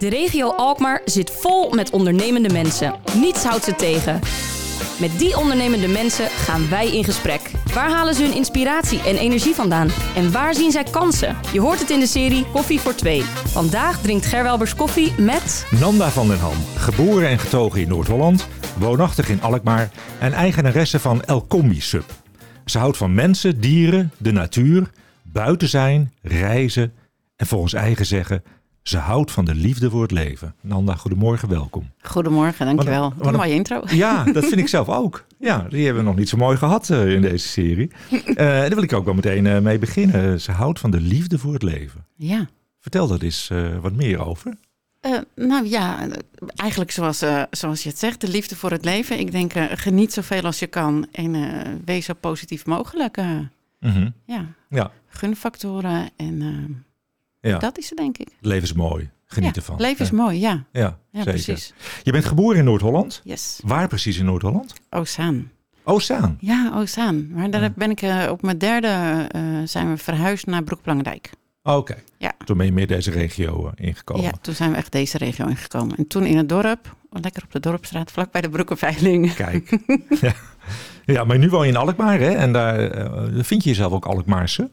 De regio Alkmaar zit vol met ondernemende mensen. Niets houdt ze tegen. Met die ondernemende mensen gaan wij in gesprek. Waar halen ze hun inspiratie en energie vandaan? En waar zien zij kansen? Je hoort het in de serie Koffie voor Twee. Vandaag drinkt Gerwelbers koffie met... Nanda van den Ham, geboren en getogen in Noord-Holland, woonachtig in Alkmaar en eigenaresse van El Combi Sub. Ze houdt van mensen, dieren, de natuur, buiten zijn, reizen en volgens eigen zeggen, ze houdt van de liefde voor het leven. Nanda, goedemorgen, welkom. Goedemorgen, dankjewel. Wat Wat een- een mooie intro. Ja, dat vind ik zelf ook. Ja, die hebben we nog niet zo mooi gehad eh, in deze serie. Eh, daar wil ik ook wel meteen eh, mee beginnen. Ze houdt van de liefde voor het leven. Ja. Vertel daar eens wat meer over. Nou ja, eigenlijk zoals, zoals je het zegt, de liefde voor het leven. Ik denk, geniet zoveel als je kan en wees zo positief mogelijk. Mhm. ja, Ja, gunfactoren en ja. dat is het denk ik. leven is mooi. Geniet ja, ervan. Leven is Ja. mooi, ja. Ja, zeker. precies. Je bent geboren in Noord-Holland. Yes. Waar precies in Noord-Holland? Ozaan. Oostzaan. Ja, Ozaan. Maar daar ben ik eh, op mijn derde eh, zijn we verhuisd naar Broekplangendijk. Oké. Ja. Toen ben je meer deze regio eh, ingekomen. Ja, toen zijn we echt deze regio ingekomen. En toen in het dorp, lekker op de dorpstraat, vlak bij de Broekenveiling. Kijk. ja. ja, maar nu woon je in Alkmaar, hè? En daar vind je jezelf ook Alkmaarse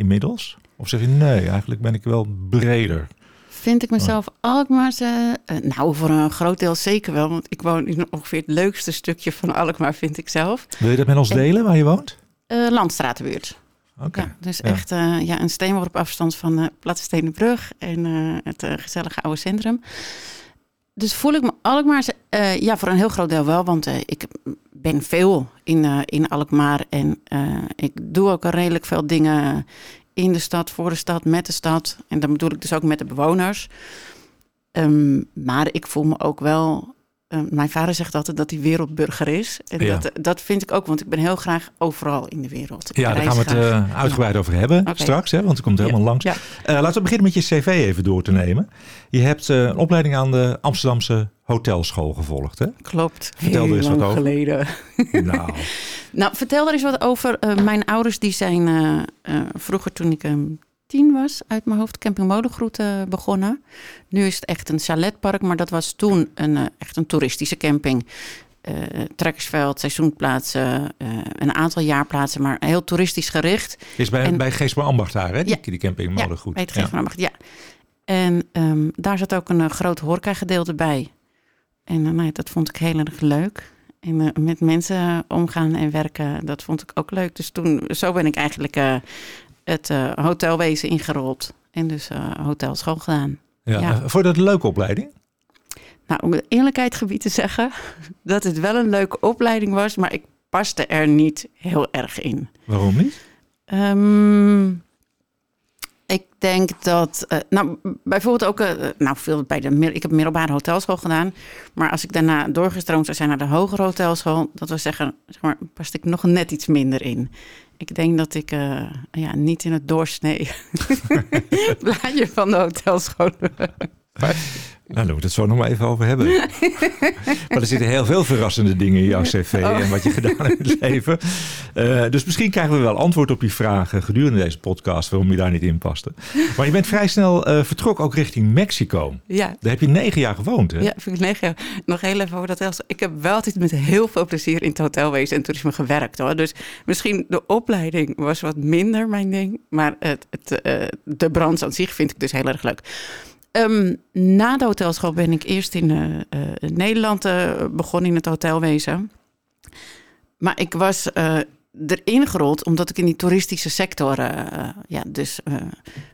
inmiddels? Of zeg je nee, eigenlijk ben ik wel breder. Vind ik mezelf Alkmaarse? Eh, nou, voor een groot deel zeker wel. Want ik woon in ongeveer het leukste stukje van Alkmaar, vind ik zelf. Wil je dat met ons En- delen waar je woont? Eh Landstratenbuurt. Oké. Ja, dus Ja. echt eh, ja, een steenworp afstand van de Platte Brug en het gezellige oude centrum. Dus voel ik me Alkmaarse? Eh, ja, voor een heel groot deel wel. Want eh, ik ben veel in, eh, in Alkmaar. En ik doe ook al redelijk veel dingen in de stad, voor de stad, met de stad. En dan bedoel ik dus ook met de bewoners. Ehm, maar ik voel me ook wel... eh, mijn vader zegt altijd dat hij wereldburger is. En Ja. dat, dat vind ik ook, want ik ben heel graag overal in de wereld. Ja, daar gaan we het eh, uitgebreid over hebben straks, hè, want er komt helemaal Ja. langs. Ja. Eh, laten we beginnen met je cv even door te nemen. Je hebt eh, een opleiding aan de Amsterdamse hotelschool gevolgd, hè? Klopt. Vertel er Heel eens wat lang over. geleden. nou, Nou, vertel er eens wat over. Eh, mijn ouders die zijn eh, eh, vroeger toen ik ehm, tien was uit mijn hoofd Camping Molengroet eh, begonnen. Nu is het echt een chaletpark, maar dat was toen een, eh, echt een toeristische camping. Eh trekkersveld, seizoenplaatsen, eh, een aantal jaarplaatsen, maar heel toeristisch gericht. is bij, En- bij Geesper Ambacht daar, hè? Die, Ja. die camping Ja, Molengoed. Bij het Ja. Ambacht, ja. En ehm, daar zat ook een groot horecagedeelte bij. En nou ja, dat vond ik heel erg leuk. En met mensen omgaan en werken, dat vond ik ook leuk. Dus toen, zo ben ik eigenlijk het eh, hotelwezen ingerold. En dus eh hotelschool gedaan. Ja. Ja. Eh, Vond je dat een leuke opleiding? Nou, om de eerlijkheid gebied te zeggen, dat het wel een leuke opleiding was, maar ik paste er niet heel erg in. Waarom niet? Ehm, ik denk dat, eh, nou bijvoorbeeld ook, eh, nou veel bij de, ik heb middelbare hotelschool gedaan, maar als ik daarna doorgestroomd zou zijn naar de hogere hotelschool, dat wil zeggen, zeg maar, paste ik nog net iets minder in. Ik denk dat ik eh, ja, niet in het doorsnee blaadje van de hotelschool. Nou, daar moeten we het zo nog maar even over hebben. maar er zitten heel veel verrassende dingen in jouw cv Oh. en wat je gedaan hebt in het leven. Eh, dus misschien krijgen we wel antwoord op die vragen gedurende deze podcast waarom je daar niet in paste. Maar je bent vrij snel eh, vertrokken ook richting Mexico. ja. Daar heb je negen jaar gewoond, hè? Ja, vind ik negen. Nog heel even over dat. Ik heb wel altijd met heel veel plezier in het hotelwezen en toerisme gewerkt. Hoor. Dus misschien de opleiding was wat minder mijn ding. Maar het, het, eh, de branche aan zich vind ik dus heel erg leuk. Ehm, na de hotelschool ben ik eerst in eh, eh, Nederland eh, begonnen in het hotelwezen. Maar ik was erin gerold omdat ik in die toeristische sector... ja, dus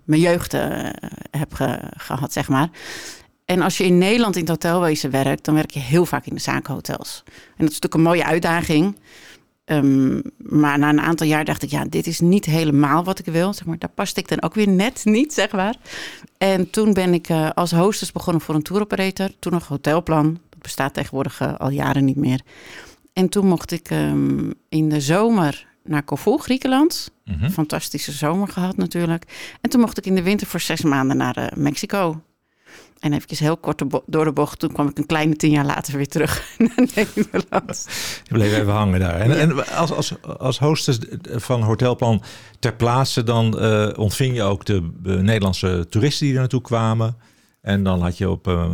mijn jeugd heb ge- gehad, zeg maar. En als je in Nederland in het hotelwezen werkt, dan werk je heel vaak in de zakenhotels. En dat is natuurlijk een mooie uitdaging. Ehm, maar na een aantal jaar dacht ik, ja, dit is niet helemaal wat ik wil. Zeg maar, daar paste ik dan ook weer net niet, zeg maar. En toen ben ik eh, als hostess begonnen voor een touroperator. Toen nog hotelplan. Dat bestaat tegenwoordig eh, al jaren niet meer. En toen mocht ik ehm, in de zomer naar Corfu, Griekenland. Mhm. Fantastische zomer gehad natuurlijk. En toen mocht ik in de winter voor zes maanden naar eh, Mexico. En eventjes heel kort door de bocht. Toen kwam ik een kleine tien jaar later weer terug naar Nederland. Je bleef even hangen daar. En, Ja. en als, als, als hostess van Hotelplan ter plaatse, dan eh, ontving je ook de eh, Nederlandse toeristen die er naartoe kwamen. En dan had je op uh,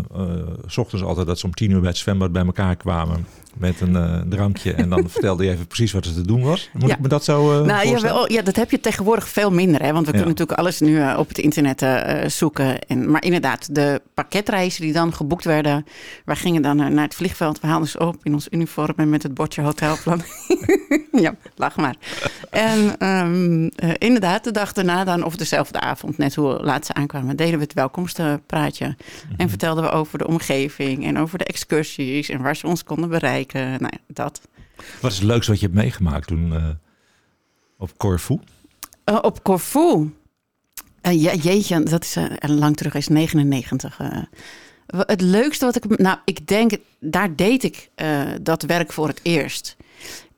s ochtends altijd dat ze om tien uur bij het zwembad bij elkaar kwamen met een uh, drankje. En dan vertelde je even precies wat er te doen was. Moet ja. ik me dat zo uh, nou, ja, dat heb je tegenwoordig veel minder. Hè? Want we kunnen natuurlijk alles nu uh, op het internet zoeken. En, maar inderdaad, de pakketreizen die dan geboekt werden. Wij gingen dan naar het vliegveld. We haalden ze op in ons uniform en met het bordje hotelplan. ja, lach maar. En um, inderdaad, de dag daarna dan, of dezelfde avond, net hoe laat ze aankwamen, deden we het welkomstpraatje. Mm -hmm. En vertelden we over de omgeving en over de excursies en waar ze ons konden bereiken. Nou ja, dat. Wat is het leukste wat je hebt meegemaakt toen uh, op Corfu? Uh, op Corfu? Uh, ja, jeetje, dat is lang terug, is 99. het leukste wat ik... Nou, ik denk, daar deed ik dat werk voor het eerst.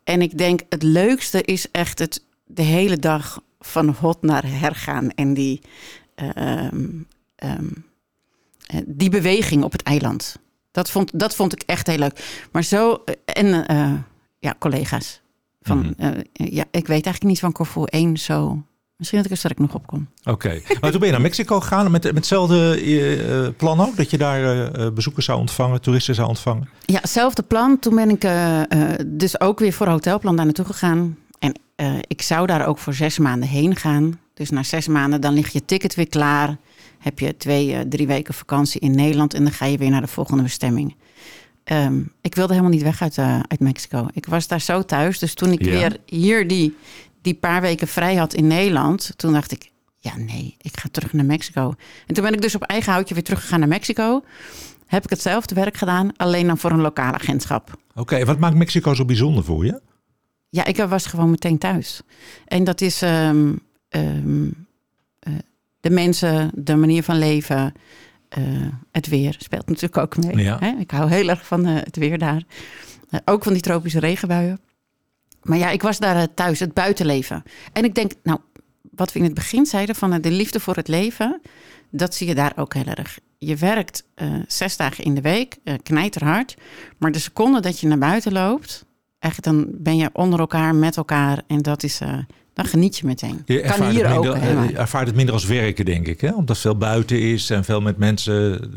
En ik denk, het leukste is echt het de hele dag van hot naar her gaan. En die, um, um, die beweging op het eiland. Dat vond, dat vond ik echt heel leuk. Maar zo, eh, en uh, ja, collega's. Van, mm -hmm. uh, ja, ik weet eigenlijk niet van Corfu 1 zo. Misschien dat ik er straks nog op kom. Oké. Okay. Maar toen ben je naar Mexico gegaan met, met hetzelfde uh, plan ook? Dat je daar bezoekers zou ontvangen, toeristen zou ontvangen? Ja, hetzelfde plan. Toen ben ik dus ook weer voor hotelplan daar naartoe gegaan. En ik zou daar ook voor zes maanden heen gaan. Dus na zes maanden dan ligt je ticket weer klaar heb je twee, uh, drie weken vakantie in Nederland en dan ga je weer naar de volgende bestemming. Um, ik wilde helemaal niet weg uit, uh, uit Mexico. Ik was daar zo thuis. Dus toen ik ja. weer hier die, die paar weken vrij had in Nederland, toen dacht ik, ja nee, ik ga terug naar Mexico. En toen ben ik dus op eigen houtje weer teruggegaan naar Mexico. Heb ik hetzelfde werk gedaan, alleen dan voor een lokaal agentschap. Oké, okay, wat maakt Mexico zo bijzonder voor je? Ja, ik was gewoon meteen thuis. En dat is um, um, de mensen, de manier van leven, uh, het weer speelt natuurlijk ook mee. Ja. Hè? Ik hou heel erg van uh, het weer daar. Uh, ook van die tropische regenbuien. Maar ja, ik was daar thuis, het buitenleven. En ik denk, nou, wat we in het begin zeiden van de liefde voor het leven, dat zie je daar ook heel erg. Je werkt zes dagen in de week, knijterhard. Maar de seconde dat je naar buiten loopt, echt, dan ben je onder elkaar, met elkaar. En dat is dan geniet je meteen. Je kan hier ook. Minder, je ervaart het minder als werken, denk ik. Hè? Omdat veel buiten is en veel met mensen.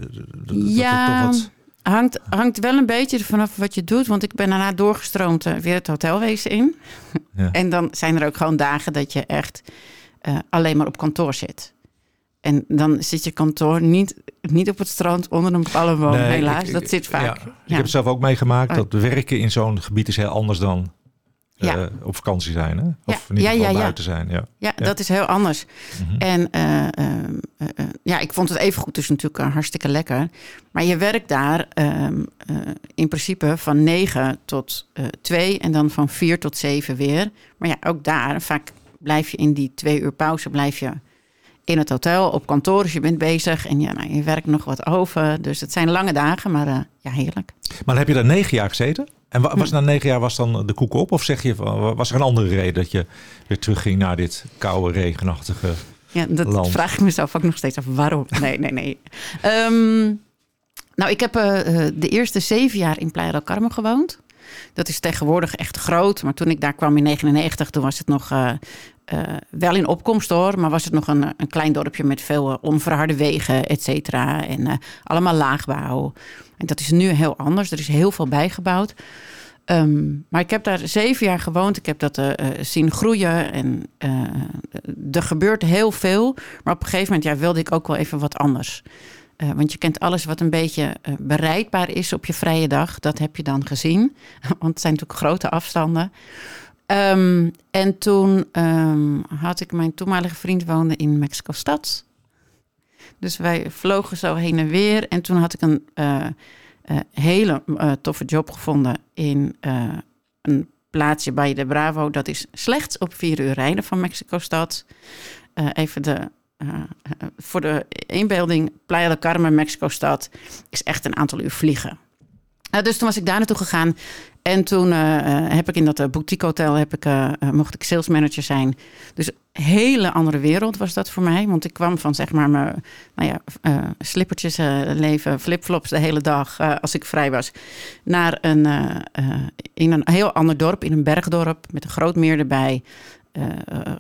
Ja, toch wat... hangt, hangt wel een beetje vanaf wat je doet. Want ik ben daarna doorgestroomd uh, weer het hotelwezen in. Ja. en dan zijn er ook gewoon dagen dat je echt uh, alleen maar op kantoor zit. En dan zit je kantoor niet, niet op het strand onder een palmboom, nee, helaas. Ik, dat zit vaak. Ja, ik heb het zelf ook meegemaakt. Oh. Dat werken in zo'n gebied is heel anders dan ja. Uh, op vakantie zijn. Hè? Of ja. geval ja, buiten zijn. Ja. Ja, dat is heel anders. Mm -hmm. En uh, uh, ja, ik vond het even goed. Dus natuurlijk hartstikke lekker. Maar je werkt daar ehm, in principe van 9 tot 2 en dan van 4 tot 7 weer. Maar ja, ook daar vaak blijf je in die twee uur pauze blijf je in het hotel, op kantoor. Dus je bent bezig en ja, nou, je werkt nog wat over. Dus het zijn lange dagen, maar ja, heerlijk. Maar heb je daar negen jaar gezeten? En was na negen jaar was dan de koek op? Of zeg je, was er een andere reden dat je weer terugging naar dit koude, regenachtige Ja, dat land? vraag ik mezelf ook nog steeds af. Waarom? Nee, nee, nee. Um, nou, ik heb uh, de eerste zeven jaar in Playa del Carmen gewoond. Dat is tegenwoordig echt groot. Maar toen ik daar kwam in 99, toen was het nog uh, uh, wel in opkomst hoor. Maar was het nog een, een klein dorpje met veel onverharde wegen, et cetera. En allemaal laagbouw. En dat is nu heel anders. Er is heel veel bijgebouwd. Um, maar ik heb daar zeven jaar gewoond. Ik heb dat zien groeien. En er gebeurt heel veel. Maar op een gegeven moment ja, wilde ik ook wel even wat anders. Want je kent alles wat een beetje bereikbaar is op je vrije dag. Dat heb je dan gezien. Want het zijn natuurlijk grote afstanden. Um, en toen um, had ik mijn toenmalige vriend woonde in Mexico-stad. Dus wij vlogen zo heen en weer. En toen had ik een uh, uh, hele uh, toffe job gevonden in een plaatsje bij de Bravo. Dat is slechts op vier uur rijden van Mexico-stad. even de, voor de inbeelding, Playa del Carmen, Mexico-stad, is echt een aantal uur vliegen. Dus toen was ik daar naartoe gegaan. En toen uh, heb ik in dat uh, boutique hotel heb ik, uh, mocht ik sales manager zijn. Dus een hele andere wereld was dat voor mij. Want ik kwam van zeg maar mijn nou ja, slippertjes leven, flipflops de hele dag als ik vrij was. Naar een, in een heel ander dorp, in een bergdorp met een groot meer erbij.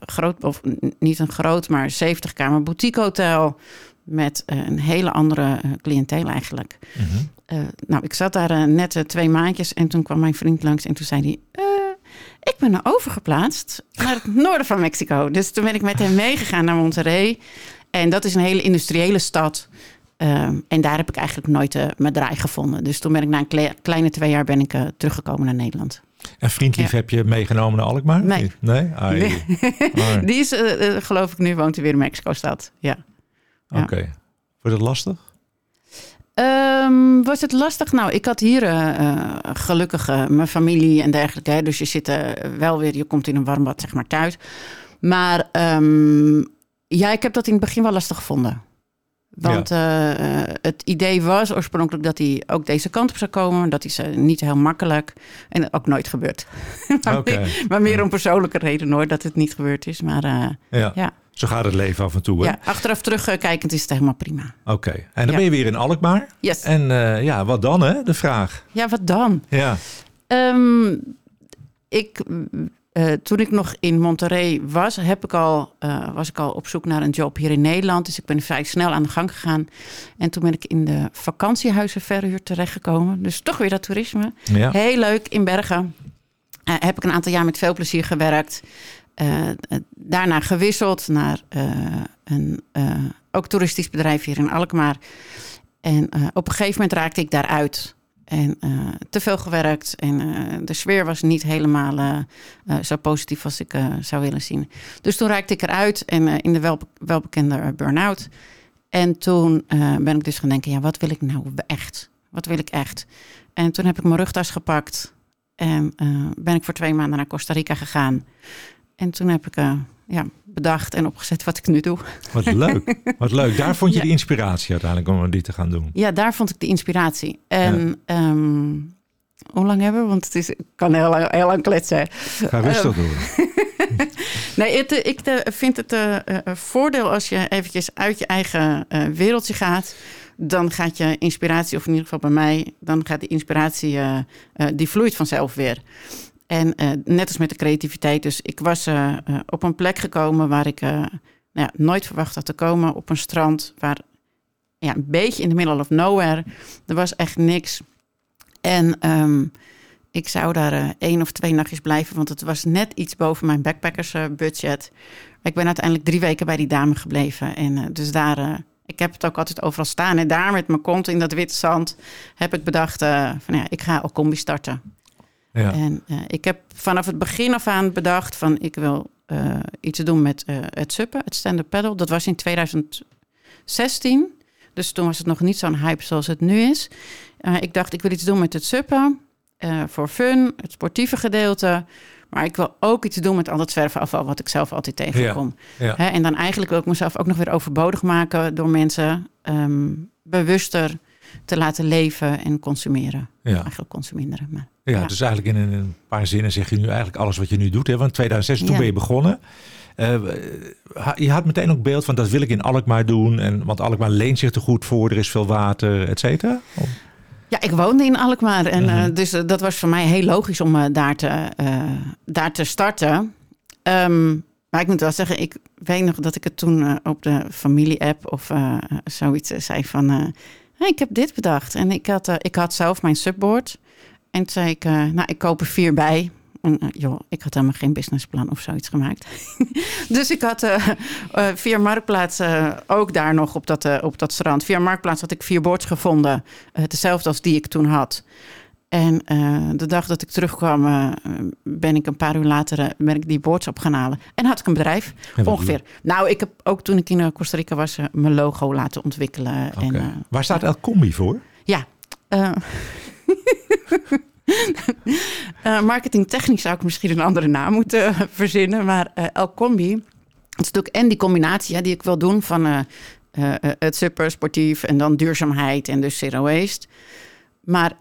groot, of niet een groot, maar 70 kamer boutique hotel met een hele andere cliënteel eigenlijk. Mhm. nou, ik zat daar net twee maandjes en toen kwam mijn vriend langs en toen zei hij... ik ben er overgeplaatst naar het noorden van Mexico. Dus toen ben ik met hem meegegaan naar Monterrey. En dat is een hele industriële stad. En daar heb ik eigenlijk nooit mijn draai gevonden. Dus toen ben ik na een kleine twee jaar ben ik, teruggekomen naar Nederland. En vriendlief heb je meegenomen naar Alkmaar? Nee. Nee? nee. Die is, geloof ik, nu woont hij weer in Mexico-stad. Ja. Oké. Okay. Ja. Wordt het lastig? Um, was het lastig? Nou, ik had hier gelukkig mijn familie en dergelijke. Hè, dus je zit wel weer, je komt in een warm bad, zeg maar, thuis. Maar um, ja, ik heb dat in het begin wel lastig gevonden. Want ja. uh, het idee was oorspronkelijk dat hij ook deze kant op zou komen. Dat is uh, niet heel makkelijk. En ook nooit gebeurd. maar, okay. meer, maar, meer, om persoonlijke reden hoor, dat het niet gebeurd is. Maar uh, ja. ja. Zo gaat het leven af en toe. Hè? Ja, achteraf terugkijkend is het helemaal prima. Oké, okay. en dan ben je weer in Alkmaar. Yes. En ja, wat dan hè, de vraag? Ja, wat dan? Ja. Um, ik uh, toen ik nog in Monterrey was, heb ik al, uh, was ik al op zoek naar een job hier in Nederland. Dus ik ben vrij snel aan de gang gegaan. En toen ben ik in de vakantiehuizenverhuur terechtgekomen. Dus toch weer dat toerisme. Ja. Heel leuk in Bergen. Uh, heb ik een aantal jaar met veel plezier gewerkt. Daarna gewisseld naar een ook toeristisch bedrijf hier in Alkmaar. En op een gegeven moment raakte ik daaruit. En te veel gewerkt. En de sfeer was niet helemaal zo positief als ik zou willen zien. Dus toen raakte ik eruit en in de welbe welbekende burn-out. En toen ben ik dus gaan denken, ja, wat wil ik nou echt? Wat wil ik echt? En toen heb ik mijn rugtas gepakt. En ben ik voor twee maanden naar Costa Rica gegaan. En toen heb ik ja, bedacht en opgezet wat ik nu doe. Wat leuk, wat leuk. Daar vond je ja. de inspiratie uiteindelijk om die te gaan doen. Ja, daar vond ik de inspiratie. En ja. um, hoe lang hebben we? Want het is, ik kan heel lang, heel lang kletsen. Ga rustig um, doen. nee, het, ik vind het uh, voordeel als je eventjes uit je eigen wereldje gaat dan gaat je inspiratie, of in ieder geval bij mij, dan gaat de inspiratie, die vloeit vanzelf weer. En uh, net als met de creativiteit. Dus ik was uh, uh, op een plek gekomen waar ik nou ja, nooit verwacht had te komen. Op een strand waar ja, een beetje in the middle of nowhere. Er was echt niks. En um, ik zou daar één of twee nachtjes blijven. Want het was net iets boven mijn backpackersbudget. ik ben uiteindelijk drie weken bij die dame gebleven. En dus daar... ik heb het ook altijd overal staan. En daar met mijn kont in dat witte zand heb ik bedacht... van ja, ik ga al combi starten. Ja. En uh, ik heb vanaf het begin af aan bedacht van ik wil uh, iets doen met uh, het suppen, het stand-up paddle. Dat was in 2016. Dus toen was het nog niet zo'n hype zoals het nu is. ik dacht ik wil iets doen met het suppen. voor fun, het sportieve gedeelte. Maar ik wil ook iets doen met al dat zwerfafval wat ik zelf altijd tegenkom. Ja. Ja. Hè, en dan eigenlijk wil ik mezelf ook nog weer overbodig maken door mensen um, bewuster te laten leven en consumeren. Ja. Eigenlijk consumeren. Maar, ja, dus eigenlijk in een paar zinnen zeg je nu eigenlijk alles wat je nu doet. Hè? Want in 2006, toen ben je begonnen. Uh, je had meteen ook beeld van dat wil ik in Alkmaar doen. En, want Alkmaar leent zich er goed voor. Er is veel water, et cetera. Of? Ja, ik woonde in Alkmaar. En, uh, dus uh, dat was voor mij heel logisch om daar, te, daar te starten. Um, maar ik moet wel zeggen, ik weet nog dat ik het toen op de familie-app of zoiets zei van... Ik heb dit bedacht. En ik had, uh, ik had zelf mijn subboard. En toen zei ik, uh, nou, ik koop er vier bij. En, uh, joh, ik had helemaal geen businessplan of zoiets gemaakt. dus ik had via Marktplaats ook daar nog op dat, op dat strand. Via Marktplaats had ik vier boards gevonden. dezelfde als die ik toen had. En uh, de dag dat ik terugkwam, uh, ben ik een paar uur later uh, ben ik die boards op gaan halen. En had ik een bedrijf, ongeveer. Nou, ik heb ook toen ik in Costa Rica was, mijn logo laten ontwikkelen. Okay. En, Waar staat El Combi voor? Ja. marketingtechnisch zou ik misschien een andere naam moeten verzinnen. Maar El Combi, het is natuurlijk en die combinatie ja, die ik wil doen van het super sportief en dan duurzaamheid en dus zero waste. Maar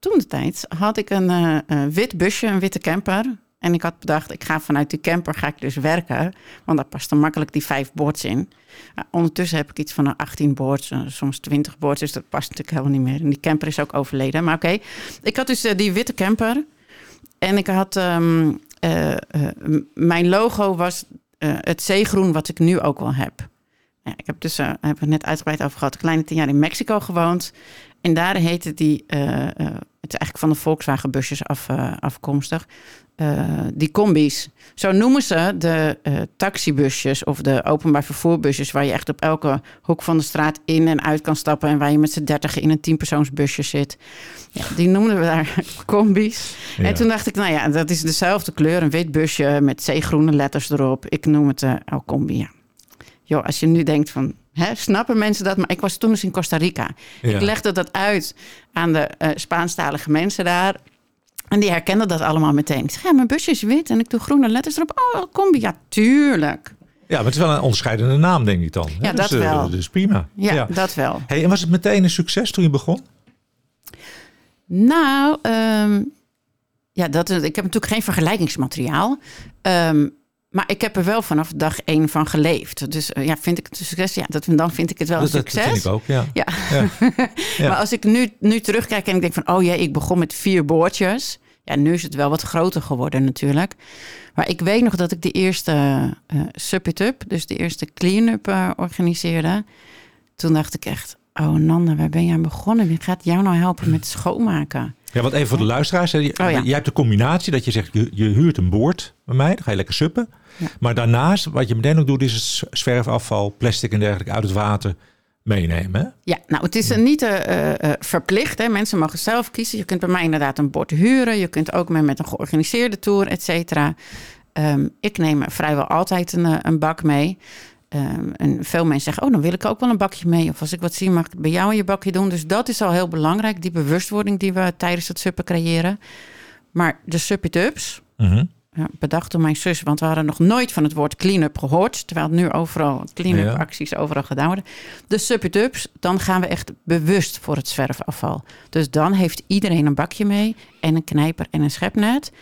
toen de tijd had ik een uh, uh, wit busje, een witte camper. En ik had bedacht, ik ga vanuit die camper ga ik dus werken. Want daar pasten makkelijk die vijf boards in. Uh, ondertussen heb ik iets van 18 boards, soms 20 boards. Dus dat past natuurlijk helemaal niet meer. En die camper is ook overleden. Maar oké, ik had dus die witte camper. En ik had, um, mijn logo was het zeegroen wat ik nu ook wel heb. Ja, ik heb dus, hebben we net uitgebreid over gehad, kleine tien jaar in Mexico gewoond. En daar heette die, het is eigenlijk van de Volkswagen busjes af, afkomstig, die combi's. Zo noemen ze de taxibusjes of de openbaar vervoerbusjes, waar je echt op elke hoek van de straat in en uit kan stappen en waar je met z'n dertig in een tienpersoonsbusje zit. Ja, die noemden we daar combi's. Ja. En toen dacht ik, nou ja, dat is dezelfde kleur, een wit busje met zeegroene letters erop. Ik noem het uh, El Combi, ja. Joh, als je nu denkt van, hè, snappen mensen dat? Maar ik was toen eens in Costa Rica. Ja. Ik legde dat uit aan de uh, Spaanstalige mensen daar. En die herkenden dat allemaal meteen. Ik zeg, ja, mijn busje is wit en ik doe groene letters erop. Oh, Combi, ja, tuurlijk. Ja, maar het is wel een onderscheidende naam, denk ik dan. Ja, dus, dat wel. Dus prima. Ja, ja, dat wel. Hey, en was het meteen een succes toen je begon? Nou, um, ja, dat, ik heb natuurlijk geen vergelijkingsmateriaal. Um, maar ik heb er wel vanaf dag één van geleefd. Dus uh, ja, vind ik het een succes? Ja, dat, dan vind ik het wel dat, een succes. Dat vind ik ook, ja. ja. ja. ja. maar als ik nu, nu terugkijk en ik denk van... oh ja, ik begon met vier boordjes. Ja, nu is het wel wat groter geworden natuurlijk. Maar ik weet nog dat ik de eerste uh, Sup It Up... dus de eerste clean-up uh, organiseerde. Toen dacht ik echt... oh Nanda, waar ben je aan begonnen? Wie gaat jou nou helpen met schoonmaken? Ja, want even voor de luisteraars. Je, oh, ja. hebt de combinatie dat je zegt, je, je huurt een boord bij mij. Dan ga je lekker suppen. Ja. Maar daarnaast, wat je meteen ook doet, is het zwerfafval, plastic en dergelijke uit het water meenemen. Hè? Ja, nou het is niet uh, uh, verplicht. Hè. Mensen mogen zelf kiezen. Je kunt bij mij inderdaad een bord huren. Je kunt ook mee met een georganiseerde tour, et cetera. Um, ik neem vrijwel altijd een, een bak mee. Um, en veel mensen zeggen, oh, dan wil ik ook wel een bakje mee. Of als ik wat zie, mag ik bij jou in je bakje doen. Dus dat is al heel belangrijk, die bewustwording die we tijdens het suppen creëren. Maar de sup-it-ups, mm -hmm. ja, bedacht door mijn zus, want we hadden nog nooit van het woord clean-up gehoord. Terwijl het nu overal clean-up acties overal gedaan worden. De sup-it-ups, dan gaan we echt bewust voor het zwerfafval. Dus dan heeft iedereen een bakje mee en een knijper en een schepnet.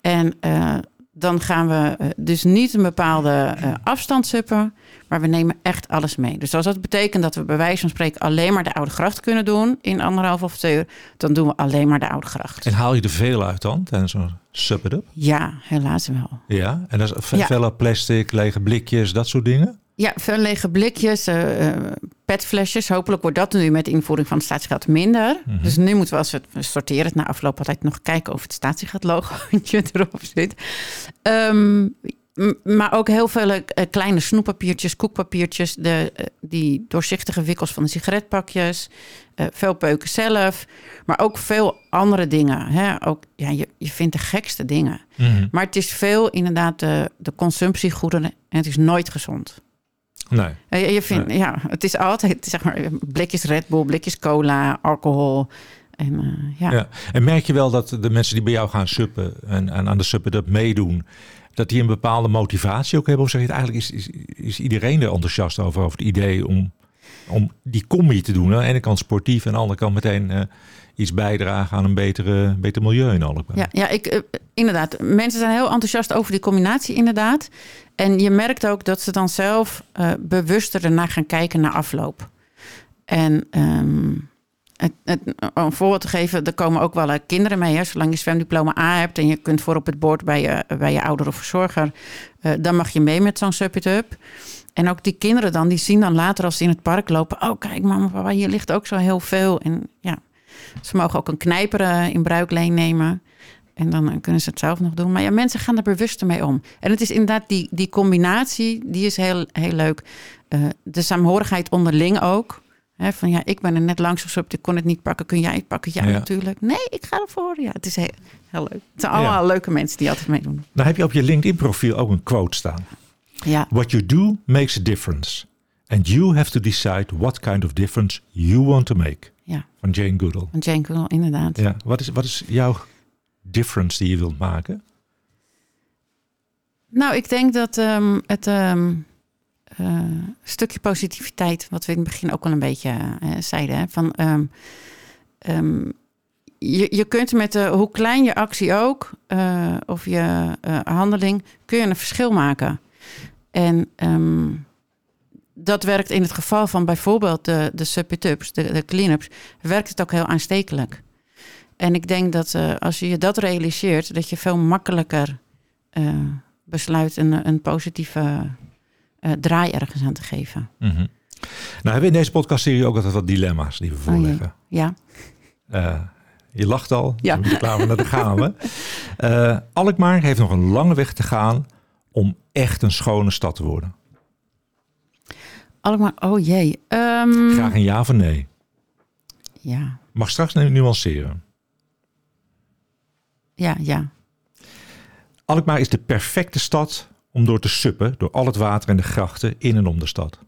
En uh, dan gaan we uh, dus niet een bepaalde uh, afstand suppen, maar we nemen echt alles mee. Dus als dat betekent dat we bij wijze van spreken alleen maar de Oude Gracht kunnen doen in anderhalf of twee uur, dan doen we alleen maar de Oude Gracht. En haal je er veel uit dan tijdens zo'n sup it up? Ja, helaas wel. Ja, en dat is ja. plastic, lege blikjes, dat soort dingen? Ja, veel lege blikjes, uh, petflesjes. Hopelijk wordt dat nu met de invoering van het statiegeld minder. Mm -hmm. Dus nu moeten we als we het sorteren, het na afloop altijd nog kijken of het statiegeldlogootje erop zit. Um, maar ook heel veel uh, kleine snoeppapiertjes, koekpapiertjes, de, uh, die doorzichtige wikkels van de sigaretpakjes, uh, veel peuken zelf, maar ook veel andere dingen. Hè? Ook, ja, je, je vindt de gekste dingen. Mm -hmm. Maar het is veel inderdaad de, de consumptiegoederen en het is nooit gezond. Nee. Je, je vindt, nee. ja, het is altijd zeg maar, blikjes Red Bull, blikjes cola, alcohol. En, uh, ja. ja. en merk je wel dat de mensen die bij jou gaan suppen en, en aan de suppen dat meedoen, dat die een bepaalde motivatie ook hebben? Of zeg je het eigenlijk is, is, is iedereen er enthousiast over, over het idee om, om die combi te doen? Aan de ene kant sportief en aan de andere kant meteen uh, iets bijdragen aan een betere, beter milieu in Alkmaar. Ja, ja ik, inderdaad. Mensen zijn heel enthousiast over die combinatie inderdaad. En je merkt ook dat ze dan zelf uh, bewuster ernaar gaan kijken naar afloop. En um, het, het, om een voorbeeld te geven, er komen ook wel kinderen mee. Hè? Zolang je zwemdiploma A hebt en je kunt voor op het bord bij je, bij je ouder of verzorger, uh, dan mag je mee met zo'n Sup It Up. En ook die kinderen dan, die zien dan later als ze in het park lopen, oh kijk mama, papa, hier ligt ook zo heel veel. En ja, ze mogen ook een knijper in bruikleen nemen. En dan kunnen ze het zelf nog doen. Maar ja, mensen gaan er bewuster mee om. En het is inderdaad die, die combinatie, die is heel, heel leuk. Uh, de saamhorigheid onderling ook. Van ja, ik ben er net langs gezocht, ik kon het niet pakken. Kun jij het pakken? Ja, ja, natuurlijk. Nee, ik ga ervoor. Ja, het is heel, heel leuk. Het zijn allemaal ja. leuke mensen die altijd meedoen. Nou heb je op je LinkedIn-profiel ook een quote staan. Ja. What you do makes a difference. And you have to decide what kind of difference you want to make. Ja. Van Jane Goodall. Van Jane Goodall, inderdaad. Ja. Wat, is, wat is jouw difference die je wilt maken? Nou, ik denk dat um, het... Um, uh, stukje positiviteit, wat we in het begin ook al een beetje uh, zeiden. Hè? Van, um, je, je kunt met de, hoe klein je actie ook, uh, of je handeling, kun je een verschil maken. En dat werkt in het geval van bijvoorbeeld de, de sub-it-ups, de, de clean-ups, werkt het ook heel aanstekelijk. En ik denk dat als je dat realiseert, dat je veel makkelijker besluit een, een positieve eh, draai ergens aan te geven. Mhm. Nou hebben we in deze podcastserie ook altijd wat dilemma's die we Oh voorleggen. Ja, Eh, je lacht al, Ja. je klaar naar de gaan we. Eh, Alkmaar heeft nog een lange weg te gaan om echt een schone stad te worden. Alkmaar, oh jee. Ehm, Graag een ja of nee. ja, Mag straks nu nuanceren. Ja, ja. Alkmaar is de perfecte stad om door te suppen door al het water en de grachten in en om de stad.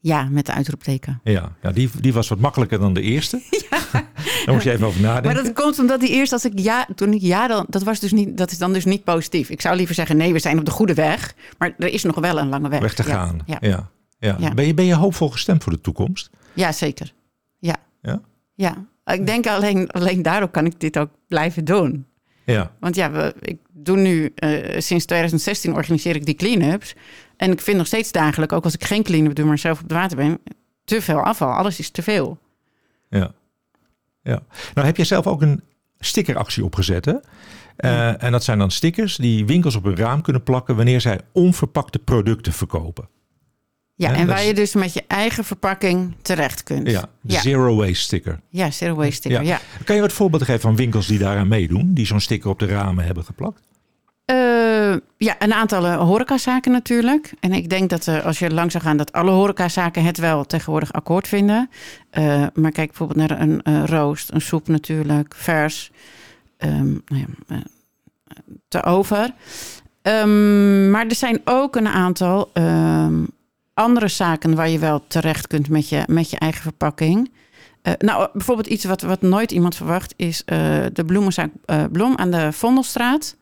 Ja, met de uitroepteken. Ja, ja die, die was wat makkelijker dan de eerste. Daar moest je even over nadenken. Maar dat komt omdat die eerst als ik ja, toen ik ja dan, dat was dus niet, dat is dan dus niet positief. Ik zou liever zeggen nee, we zijn op de goede weg, maar er is nog wel een lange weg. weg te Ja, gaan. Ja, Ja. Ja. Ja. Ben, je, ben je hoopvol gestemd voor de toekomst? ja zeker. Ja. Ja? Ja. Ik denk alleen, alleen daardoor kan ik dit ook blijven doen. Ja. Want ja, we, ik doe nu eh, sinds 2016 organiseer ik die clean-ups. En ik vind nog steeds dagelijks, ook als ik geen clean-up doe, maar zelf op het water ben, te veel afval. Alles is te veel. Ja. ja. Nou heb jij zelf ook een stickeractie opgezet, hè? Eh, En dat zijn dan stickers die winkels op hun raam kunnen plakken wanneer zij onverpakte producten verkopen. Ja, en dat waar is- je dus met je eigen verpakking terecht kunt. Ja, de ja. zero waste sticker. Ja, zero waste sticker. Ja. Kan je wat voorbeelden geven van winkels die daaraan meedoen, die zo'n sticker op de ramen hebben geplakt? Eh, ja, een aantal eh, horecazaken natuurlijk. En ik denk dat eh, als je lang zou gaan, dat alle horecazaken het wel tegenwoordig akkoord vinden. Eh, maar kijk bijvoorbeeld naar een eh, roost, een soep natuurlijk, vers, ehm, nou ja, eh, te over. Ehm, maar er zijn ook een aantal ehm, andere zaken waar je wel terecht kunt met je, met je eigen verpakking. Eh, nou, bijvoorbeeld iets wat, wat nooit iemand verwacht is eh, de bloemenzaak eh, Blom aan de Vondelstraat.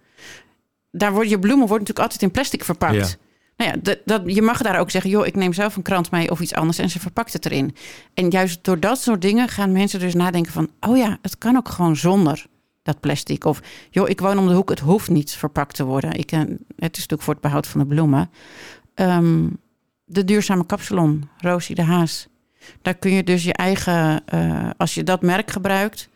Daar worden je bloemen worden natuurlijk altijd in plastic verpakt. Ja. Nou ja, dat, dat, je mag daar ook zeggen, joh, ik neem zelf een krant mee of iets anders en ze verpakt het erin. En juist door dat soort dingen gaan mensen dus nadenken van, oh ja, het kan ook gewoon zonder dat plastic. Of, joh, ik woon om de hoek, het hoeft niet verpakt te worden. Ik, het is natuurlijk voor het behoud van de bloemen. Ehm, de duurzame kapsalon, Rosie de Haas. Daar kun je dus je eigen, eh, als je dat merk gebruikt,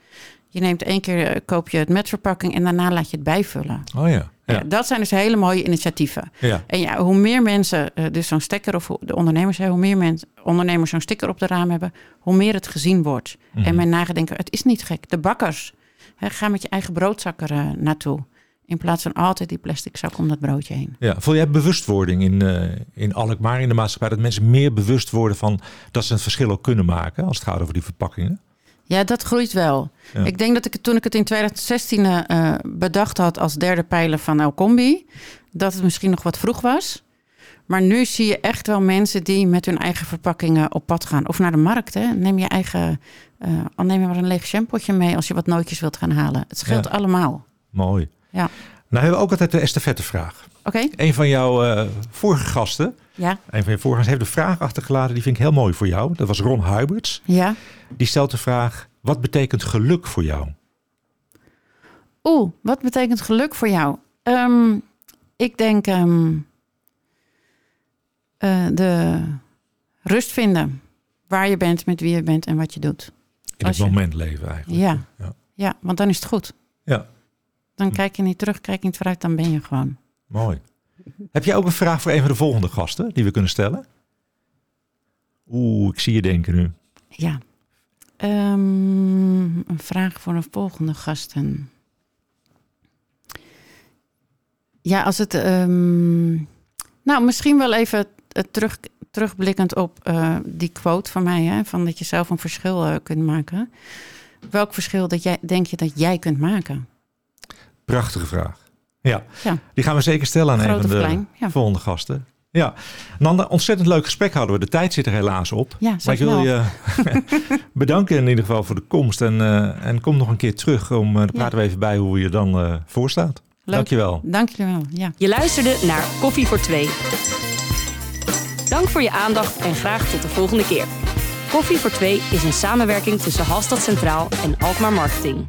je neemt één keer, eh, koop je het met verpakking en daarna laat je het bijvullen. Oh ja. Ja. Ja. dat zijn dus hele mooie initiatieven. ja. En ja, hoe meer mensen eh, dus zo'n stekker, of de ondernemers, hè, hoe meer mensen, ondernemers zo'n sticker op de raam hebben, hoe meer het gezien wordt. Mhm. En men nagedenken, het is niet gek. De bakkers, hè, ga met je eigen broodzak er eh, naartoe. In plaats van altijd die plastic zak om dat broodje heen. Ja, voel jij bewustwording in, eh in Alkmaar, in de maatschappij, dat mensen meer bewust worden van dat ze het verschil ook kunnen maken als het gaat over die verpakkingen? Ja, dat groeit wel. Ja. Ik denk dat ik het toen ik het in 2016 eh, eh, bedacht had als derde pijler van Elcombi, dat het misschien nog wat vroeg was. Maar nu zie je echt wel mensen die met hun eigen verpakkingen op pad gaan. Of naar de markt. Hè. Neem je eigen, al neem je maar een leeg shampootje mee als je wat nootjes wilt gaan halen. Het scheelt Ja. allemaal. Mooi. Ja. Nou hebben we ook altijd de estafettevraag. Oké? Een van jouw eh, vorige gasten, Ja? een van je voorgangers, heeft een vraag achtergelaten. Die vind ik heel mooi voor jou. Dat was Ron Huiberts. Ja? Die stelt de vraag, wat betekent geluk voor jou? Oeh, wat betekent geluk voor jou? Ehm, ik denk ehm, eh, de rust vinden. Waar je bent, met wie je bent en wat je doet. In Als het je- moment leven eigenlijk. Ja. Ja. Ja, want dan is het goed. Ja, Dan kijk je niet terug, kijk je niet vooruit, dan ben je gewoon. mooi. Heb jij ook een vraag voor een van de volgende gasten die we kunnen stellen? Oeh, ik zie je denken nu. Ja. Ehm, een vraag voor de volgende gasten. Ja, als het. ehm, nou, misschien wel even eh, terug, terugblikkend op eh, die quote van mij, hè, van dat je zelf een verschil eh, kunt maken. Welk verschil dat jij, denk je dat jij kunt maken? Prachtige vraag. Ja, Ja. die gaan we zeker stellen aan Groot een van de klein, ja. volgende gasten. Ja, Nanda, ontzettend leuk gesprek hadden we. De tijd zit er helaas op. Ja, maar ik wil wel. je bedanken in ieder geval voor de komst. En, eh, en kom nog een keer terug om uh, praten we even bij hoe je er dan uh, voor staat. Leuk. Dankjewel. Dank jullie wel. Ja. Je luisterde naar Koffie voor Twee. Dank voor je aandacht en graag tot de volgende keer. Koffie voor Twee is een samenwerking tussen Halstad Centraal en Alkmaar Marketing.